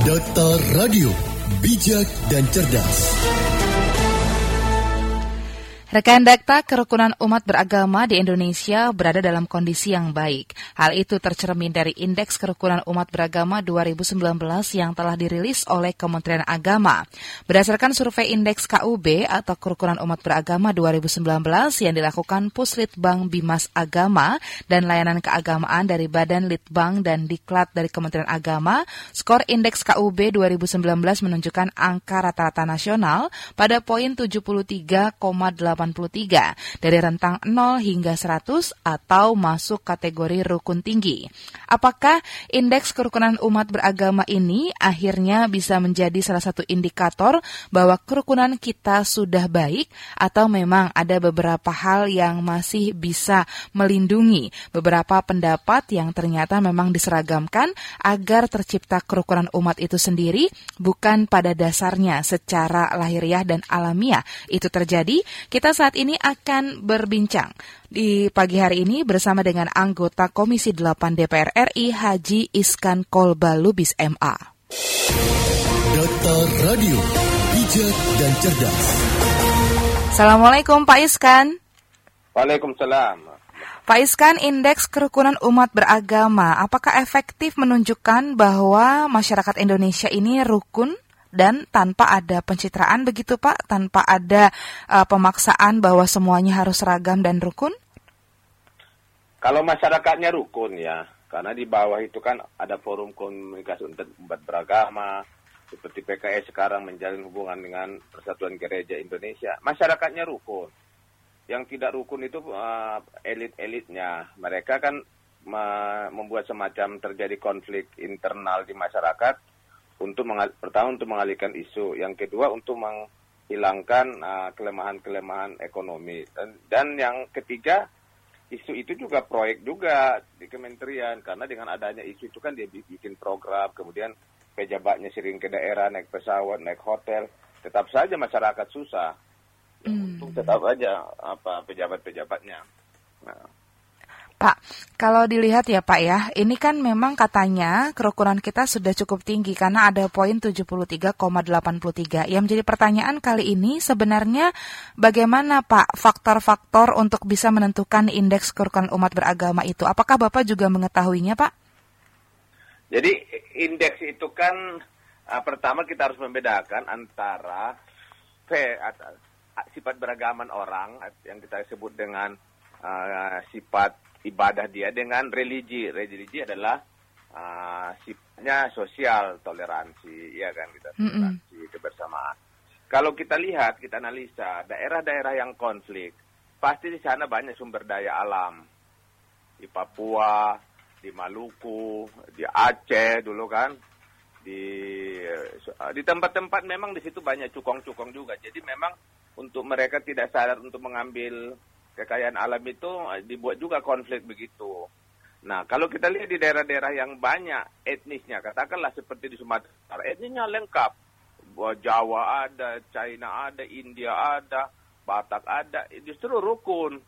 Data Radio, bijak dan cerdas. Rekan Dakta, kerukunan umat beragama di Indonesia berada dalam kondisi yang baik. Hal itu tercermin dari Indeks Kerukunan Umat Beragama 2019 yang telah dirilis oleh Kementerian Agama. Berdasarkan survei Indeks KUB atau Kerukunan Umat Beragama 2019 yang dilakukan Puslitbang Bimas Agama dan Layanan Keagamaan dari Badan Litbang dan Diklat dari Kementerian Agama, skor Indeks KUB 2019 menunjukkan angka rata-rata nasional pada poin 73,8 83 dari rentang 0 hingga 100 atau masuk kategori rukun tinggi. Apakah indeks kerukunan umat beragama ini akhirnya bisa menjadi salah satu indikator bahwa kerukunan kita sudah baik atau memang ada beberapa hal yang masih bisa melindungi beberapa pendapat yang ternyata memang diseragamkan agar tercipta kerukunan umat itu sendiri bukan pada dasarnya secara lahiriah dan alamiah itu terjadi kita kita saat ini akan berbincang di pagi hari ini bersama dengan anggota Komisi 8 DPR RI Haji Iskan Kolba Lubis MA. Data Radio, bijak dan cerdas. Assalamualaikum Pak Iskan. Waalaikumsalam. Pak Iskan, indeks kerukunan umat beragama, apakah efektif menunjukkan bahwa masyarakat Indonesia ini rukun dan tanpa ada pencitraan begitu Pak, tanpa ada uh, pemaksaan bahwa semuanya harus seragam dan rukun? Kalau masyarakatnya rukun ya, karena di bawah itu kan ada forum komunikasi umat beragama, seperti PKS sekarang menjalin hubungan dengan Persatuan Gereja Indonesia. Masyarakatnya rukun. Yang tidak rukun itu uh, elit-elitnya. Mereka kan membuat semacam terjadi konflik internal di masyarakat untuk pertama untuk mengalihkan isu, yang kedua untuk menghilangkan uh, kelemahan-kelemahan ekonomi dan dan yang ketiga isu itu juga proyek juga di kementerian karena dengan adanya isu itu kan dia bikin program kemudian pejabatnya sering ke daerah naik pesawat naik hotel tetap saja masyarakat susah hmm. untuk tetap aja apa pejabat-pejabatnya nah. Pak, kalau dilihat ya Pak ya, ini kan memang katanya kerukunan kita sudah cukup tinggi karena ada poin 73,83. Yang menjadi pertanyaan kali ini sebenarnya bagaimana Pak faktor-faktor untuk bisa menentukan indeks kerukunan umat beragama itu? Apakah Bapak juga mengetahuinya Pak? Jadi indeks itu kan uh, pertama kita harus membedakan antara sifat beragaman orang yang kita sebut dengan uh, sifat ibadah dia dengan religi. Religi adalah uh, sifatnya sosial, toleransi, ya kan kita toleransi mm -hmm. kebersamaan. Kalau kita lihat, kita analisa daerah-daerah yang konflik, pasti di sana banyak sumber daya alam. Di Papua, di Maluku, di Aceh dulu kan, di di tempat-tempat memang di situ banyak cukong-cukong juga. Jadi memang untuk mereka tidak sadar untuk mengambil kekayaan alam itu eh, dibuat juga konflik begitu. Nah, kalau kita lihat di daerah-daerah yang banyak etnisnya, katakanlah seperti di Sumatera, etnisnya lengkap. Jawa ada, China ada, India ada, Batak ada, justru rukun.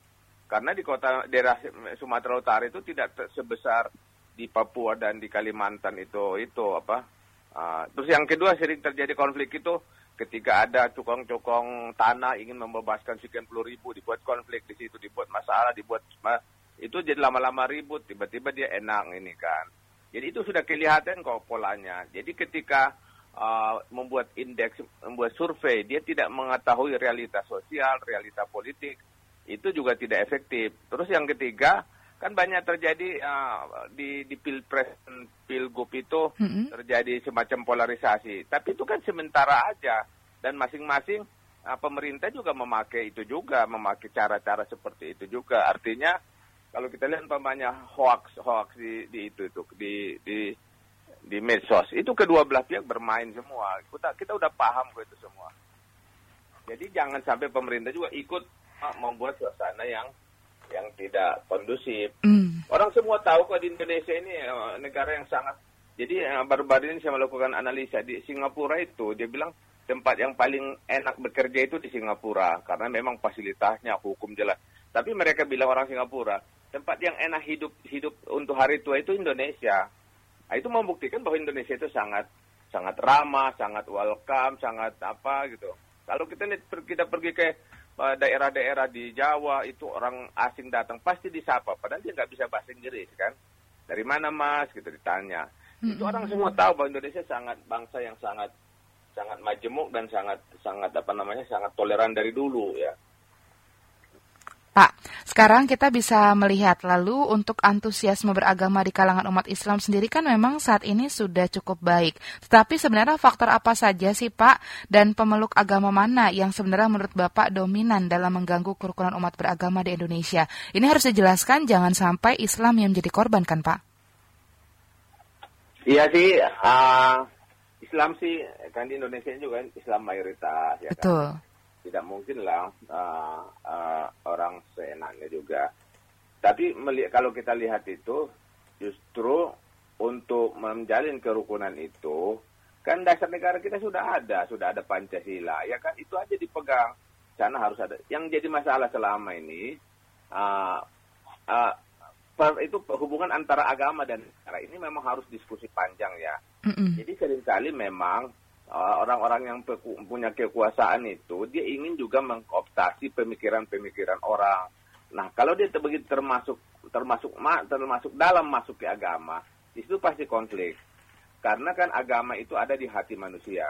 Karena di kota daerah Sumatera Utara itu tidak sebesar di Papua dan di Kalimantan itu itu apa. Uh, terus yang kedua sering terjadi konflik itu ketika ada cukong-cukong tanah ingin membebaskan sekian puluh ribu, dibuat konflik di situ, dibuat masalah, dibuat itu jadi lama-lama ribut, tiba-tiba dia enak ini kan. Jadi itu sudah kelihatan kok polanya. Jadi ketika uh, membuat indeks, membuat survei, dia tidak mengetahui realitas sosial, realitas politik, itu juga tidak efektif. Terus yang ketiga, kan banyak terjadi uh, di di pilpres pilgub itu mm-hmm. terjadi semacam polarisasi. Tapi itu kan sementara aja. Dan masing-masing uh, pemerintah juga memakai itu juga memakai cara-cara seperti itu juga. Artinya kalau kita lihat umpamanya hoax hoax di, di itu itu di di di medsos itu kedua belah pihak bermain semua. Kita kita udah paham kok itu semua. Jadi jangan sampai pemerintah juga ikut uh, membuat suasana yang yang tidak kondusif. Mm. Orang semua tahu kok di Indonesia ini uh, negara yang sangat. Jadi uh, baru-baru ini saya melakukan analisa di Singapura itu dia bilang tempat yang paling enak bekerja itu di Singapura karena memang fasilitasnya hukum jelas. Tapi mereka bilang orang Singapura tempat yang enak hidup hidup untuk hari tua itu Indonesia. Nah, itu membuktikan bahwa Indonesia itu sangat sangat ramah, sangat welcome, sangat apa gitu. Kalau kita kita pergi ke eh, daerah-daerah di Jawa itu orang asing datang pasti disapa, padahal dia nggak bisa bahasa Inggris kan. Dari mana mas? Gitu ditanya. Mm-hmm. Itu orang semua tahu bahwa Indonesia sangat bangsa yang sangat sangat majemuk dan sangat sangat apa namanya sangat toleran dari dulu ya. Pak, sekarang kita bisa melihat lalu untuk antusiasme beragama di kalangan umat Islam sendiri kan memang saat ini sudah cukup baik. Tetapi sebenarnya faktor apa saja sih Pak dan pemeluk agama mana yang sebenarnya menurut Bapak dominan dalam mengganggu kerukunan umat beragama di Indonesia? Ini harus dijelaskan jangan sampai Islam yang menjadi korban kan Pak? Iya sih, uh, Islam sih kan di Indonesia juga Islam mayoritas ya kan? Betul. kan tidak mungkin lah uh, uh, orang seenaknya juga. Tapi kalau kita lihat itu justru untuk menjalin kerukunan itu kan dasar negara kita sudah ada, sudah ada Pancasila, ya kan itu aja dipegang. Sana harus ada. Yang jadi masalah selama ini uh, uh, per, itu hubungan antara agama dan negara ini memang harus diskusi panjang ya. Mm -mm. Jadi sering kali memang orang-orang yang punya kekuasaan itu dia ingin juga mengkooptasi pemikiran-pemikiran orang. Nah, kalau dia begitu termasuk termasuk termasuk dalam masuk ke agama, itu pasti konflik. Karena kan agama itu ada di hati manusia.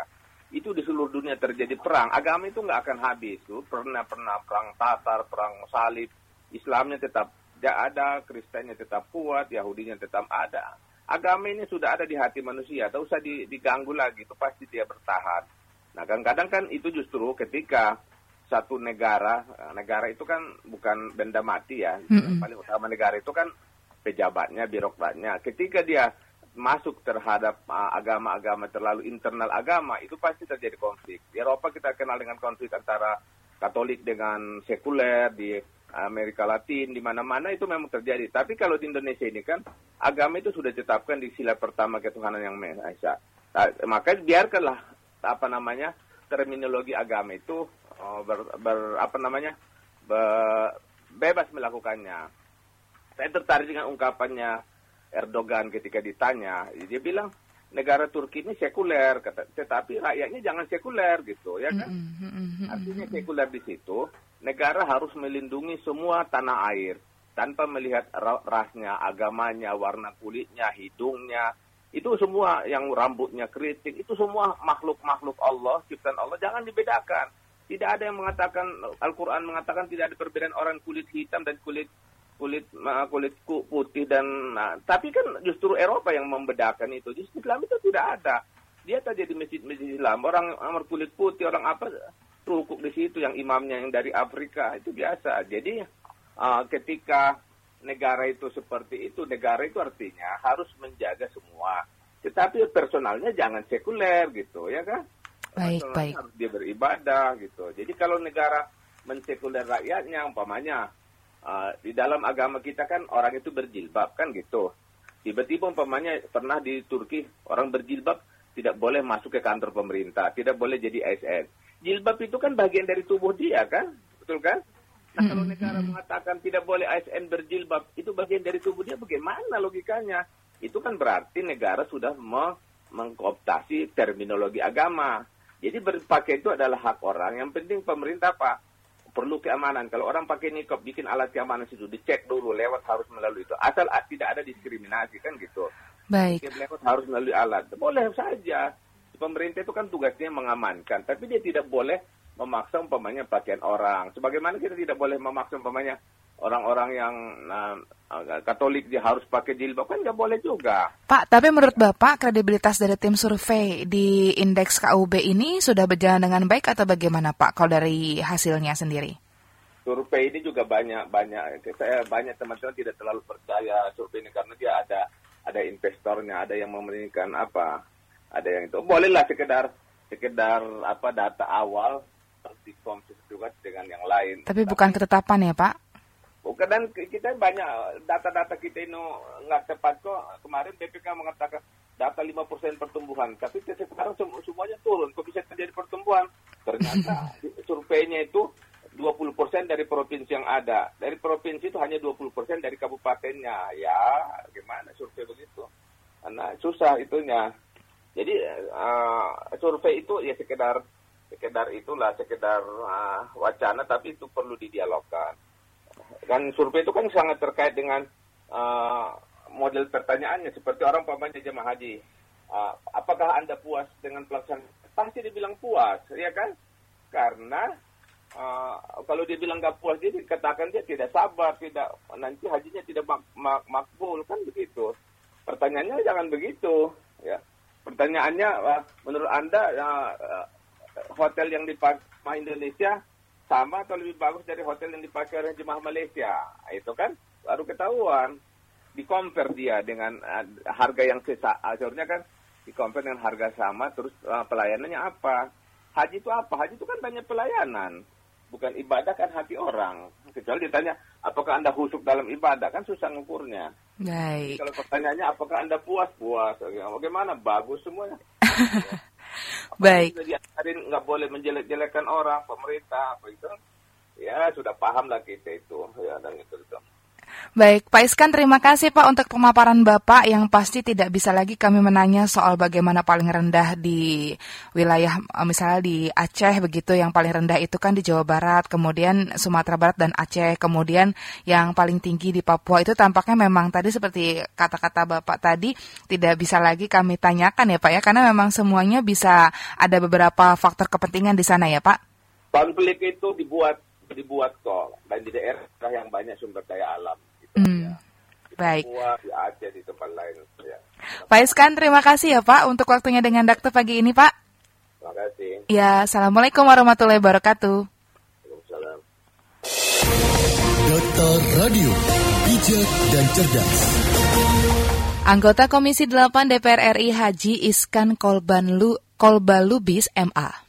Itu di seluruh dunia terjadi perang. Agama itu nggak akan habis. Tuh. Pernah pernah perang Tatar, perang Salib. Islamnya tetap ada, Kristennya tetap kuat, Yahudinya tetap ada agama ini sudah ada di hati manusia, tak usah diganggu lagi, itu pasti dia bertahan. Nah, kadang-kadang kan itu justru ketika satu negara, eh, negara itu kan bukan benda mati ya, mm-hmm. paling utama negara itu kan pejabatnya, birokratnya. Ketika dia masuk terhadap uh, agama-agama terlalu internal agama, itu pasti terjadi konflik. Di Eropa kita kenal dengan konflik antara Katolik dengan sekuler, di Amerika Latin, di mana-mana itu memang terjadi. Tapi kalau di Indonesia ini kan agama itu sudah ditetapkan di sila pertama ketuhanan yang Maha Esa. Nah, maka biarkanlah apa namanya terminologi agama itu oh, ber, ber apa namanya ber, bebas melakukannya. Saya tertarik dengan ungkapannya Erdogan ketika ditanya, dia bilang negara Turki ini sekuler, kata, tetapi rakyatnya jangan sekuler gitu, ya kan? Artinya sekuler di situ negara harus melindungi semua tanah air tanpa melihat rasnya, agamanya, warna kulitnya, hidungnya, itu semua yang rambutnya keriting, itu semua makhluk-makhluk Allah, ciptaan Allah, jangan dibedakan. Tidak ada yang mengatakan, Al-Quran mengatakan tidak ada perbedaan orang kulit hitam dan kulit kulit kulit putih dan nah, tapi kan justru Eropa yang membedakan itu. Justru Islam itu tidak ada. Dia saja di masjid-masjid Islam, orang orang kulit putih, orang apa rukuk di situ yang imamnya yang dari Afrika itu biasa. Jadi uh, ketika negara itu seperti itu, negara itu artinya harus menjaga semua. Tetapi personalnya jangan sekuler gitu, ya kan? Baik, baik. Harus dia beribadah gitu. Jadi kalau negara mensekuler rakyatnya, umpamanya uh, di dalam agama kita kan orang itu berjilbab kan gitu. Tiba-tiba umpamanya pernah di Turki orang berjilbab tidak boleh masuk ke kantor pemerintah, tidak boleh jadi ASN jilbab itu kan bagian dari tubuh dia kan, betul kan? Nah kalau negara mengatakan tidak boleh ASN berjilbab, itu bagian dari tubuh dia, bagaimana logikanya? Itu kan berarti negara sudah mengkooptasi terminologi agama. Jadi berpakai itu adalah hak orang. Yang penting pemerintah apa? Perlu keamanan. Kalau orang pakai nikab bikin alat keamanan situ, dicek dulu lewat harus melalui itu. Asal tidak ada diskriminasi kan gitu. Baik. Lewat harus melalui alat. Boleh saja pemerintah itu kan tugasnya mengamankan, tapi dia tidak boleh memaksa umpamanya pakaian orang. Sebagaimana kita tidak boleh memaksa umpamanya orang-orang yang nah, Katolik dia harus pakai jilbab kan nggak boleh juga. Pak, tapi menurut Bapak kredibilitas dari tim survei di indeks KUB ini sudah berjalan dengan baik atau bagaimana Pak kalau dari hasilnya sendiri? Survei ini juga banyak banyak saya banyak teman-teman tidak terlalu percaya survei ini karena dia ada ada investornya, ada yang memberikan apa ada yang itu bolehlah sekedar sekedar apa data awal dikonsus juga dengan yang lain. Tapi bukan ketetapan ya Pak? Dan kita banyak data-data kita ini nggak tepat kok. Kemarin BPK mengatakan data 5% pertumbuhan, tapi sekarang semuanya turun. Kok bisa terjadi pertumbuhan? Ternyata surveinya itu 20% dari provinsi yang ada. Dari provinsi itu hanya 20% dari kabupatennya. Ya, gimana survei begitu? Karena susah itunya. Jadi uh, survei itu ya sekedar sekedar itulah sekedar uh, wacana tapi itu perlu didialogkan. Dan survei itu kan sangat terkait dengan uh, model pertanyaannya seperti orang pamannya jemaah haji. Uh, apakah Anda puas dengan pelaksanaan? Pasti dibilang puas, ya kan? Karena uh, kalau dia bilang nggak puas, dia dikatakan dia tidak sabar, tidak nanti hajinya tidak mak mak makbul, kan begitu. Pertanyaannya jangan begitu, ya. Pertanyaannya, uh, menurut Anda uh, hotel yang dipakai Indonesia sama atau lebih bagus dari hotel yang dipakai oleh jemaah Malaysia? Itu kan baru ketahuan. Di compare dia dengan uh, harga yang sisa. Akhirnya kan di compare dengan harga sama, terus uh, pelayanannya apa? Haji itu apa? Haji itu kan banyak pelayanan. Bukan ibadah kan hati orang. Kecuali ditanya, apakah Anda husuk dalam ibadah? Kan susah ngukurnya. Baik. Jadi kalau pertanyaannya, apakah Anda puas? Puas. Bagaimana? Bagus semuanya. Baik. Diajarin nggak boleh menjelek-jelekan orang, pemerintah, apa itu. Ya, sudah paham lah kita itu. Ya, dan itu. itu. Baik, Pak Iskan terima kasih Pak untuk pemaparan Bapak. Yang pasti tidak bisa lagi kami menanya soal bagaimana paling rendah di wilayah eh, misalnya di Aceh begitu. Yang paling rendah itu kan di Jawa Barat, kemudian Sumatera Barat dan Aceh, kemudian yang paling tinggi di Papua itu tampaknya memang tadi seperti kata-kata Bapak tadi tidak bisa lagi kami tanyakan ya Pak ya. Karena memang semuanya bisa ada beberapa faktor kepentingan di sana ya Pak. Konflik itu dibuat dibuat kok dan di daerah yang banyak sumber daya alam. Gitu, Hmm. ya. Di Baik. Papua, di Aceh, di tempat lain. Ya. Pak Iskan terima kasih ya Pak untuk waktunya dengan Dakta pagi ini Pak. Terima kasih. Ya, Assalamualaikum warahmatullahi wabarakatuh. Waalaikumsalam. Data Radio, bijak dan cerdas. Anggota Komisi 8 DPR RI Haji Iskan Kolbanlu Kolbalubis MA